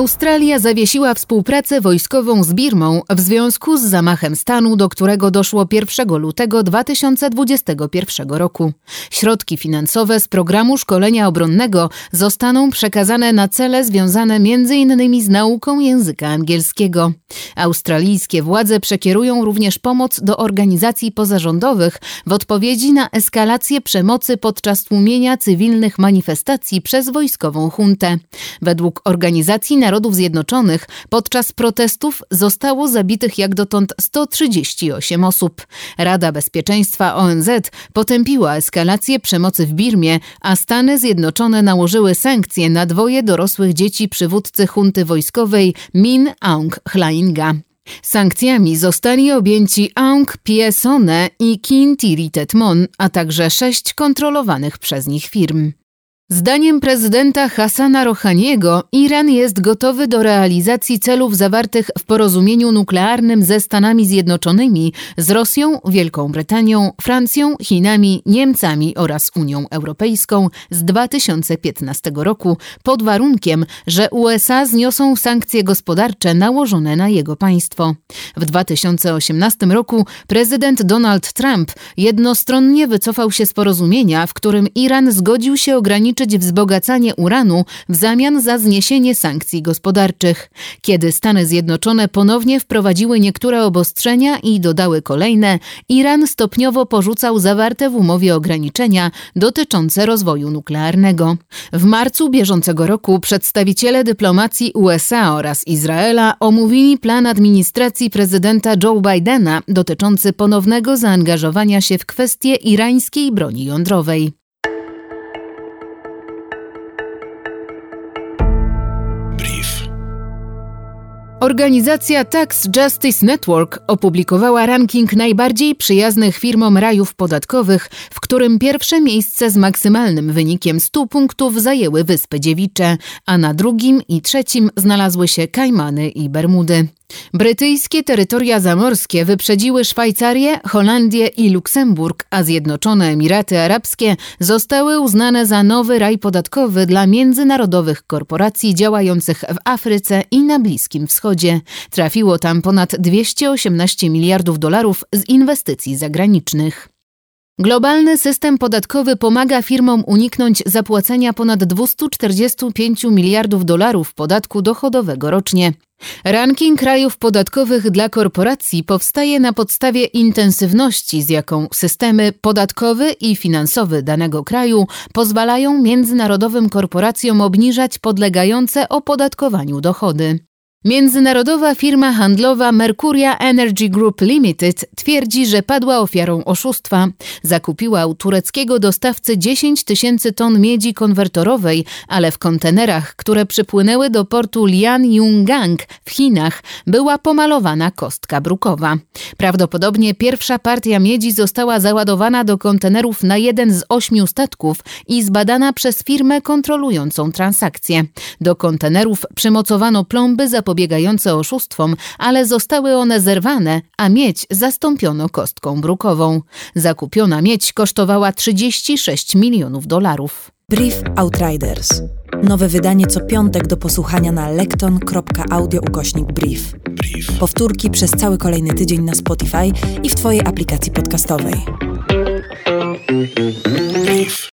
Australia zawiesiła współpracę wojskową z Birmą w związku z zamachem stanu, do którego doszło 1 lutego 2021 roku. Środki finansowe z programu szkolenia obronnego zostaną przekazane na cele związane m.in. z nauką języka angielskiego. Australijskie władze przekierują również pomoc do organizacji pozarządowych w odpowiedzi na eskalację przemocy podczas tłumienia cywilnych manifestacji przez wojskową huntę. Według organizacji Narodów Zjednoczonych podczas protestów zostało zabitych jak dotąd 138 osób. Rada Bezpieczeństwa ONZ potępiła eskalację przemocy w Birmie, a Stany Zjednoczone nałożyły sankcje na dwoje dorosłych dzieci przywódcy hunty wojskowej Min Aung Hlainga. Sankcjami zostali objęci Aung Piesone i Kin Tiritetmon, a także sześć kontrolowanych przez nich firm. Zdaniem prezydenta Hassana Rohaniego Iran jest gotowy do realizacji celów zawartych w porozumieniu nuklearnym ze Stanami Zjednoczonymi, z Rosją, Wielką Brytanią, Francją, Chinami, Niemcami oraz Unią Europejską z 2015 roku pod warunkiem, że USA zniosą sankcje gospodarcze nałożone na jego państwo. W 2018 roku prezydent Donald Trump jednostronnie wycofał się z porozumienia, w którym Iran zgodził się ograniczyć wzbogacanie uranu w zamian za zniesienie sankcji gospodarczych. Kiedy Stany Zjednoczone ponownie wprowadziły niektóre obostrzenia i dodały kolejne, Iran stopniowo porzucał zawarte w umowie ograniczenia dotyczące rozwoju nuklearnego. W marcu bieżącego roku przedstawiciele dyplomacji USA oraz Izraela omówili plan administracji prezydenta Joe Bidena dotyczący ponownego zaangażowania się w kwestie irańskiej broni jądrowej. Organizacja Tax Justice Network opublikowała ranking najbardziej przyjaznych firmom rajów podatkowych, w którym pierwsze miejsce z maksymalnym wynikiem 100 punktów zajęły Wyspy Dziewicze, a na drugim i trzecim znalazły się Kajmany i Bermudy. Brytyjskie terytoria zamorskie wyprzedziły Szwajcarię, Holandię i Luksemburg, a Zjednoczone Emiraty Arabskie zostały uznane za nowy raj podatkowy dla międzynarodowych korporacji działających w Afryce i na Bliskim Wschodzie. Trafiło tam ponad 218 miliardów dolarów z inwestycji zagranicznych. Globalny system podatkowy pomaga firmom uniknąć zapłacenia ponad 245 miliardów dolarów podatku dochodowego rocznie. Ranking krajów podatkowych dla korporacji powstaje na podstawie intensywności, z jaką systemy podatkowy i finansowy danego kraju pozwalają międzynarodowym korporacjom obniżać podlegające opodatkowaniu dochody. Międzynarodowa firma handlowa Mercuria Energy Group Limited twierdzi, że padła ofiarą oszustwa. Zakupiła u tureckiego dostawcy 10 tysięcy ton miedzi konwertorowej, ale w kontenerach, które przypłynęły do portu Lianyungang w Chinach, była pomalowana kostka brukowa. Prawdopodobnie pierwsza partia miedzi została załadowana do kontenerów na jeden z ośmiu statków i zbadana przez firmę kontrolującą transakcję. Do kontenerów przymocowano plomby za zapobiegające oszustwom, ale zostały one zerwane, a miedź zastąpiono kostką brukową. Zakupiona miedź kosztowała 36 milionów dolarów. Brief Outriders. Nowe wydanie co piątek do posłuchania na lekton.audio ukośnik brief. brief. Powtórki przez cały kolejny tydzień na Spotify i w Twojej aplikacji podcastowej. Brief.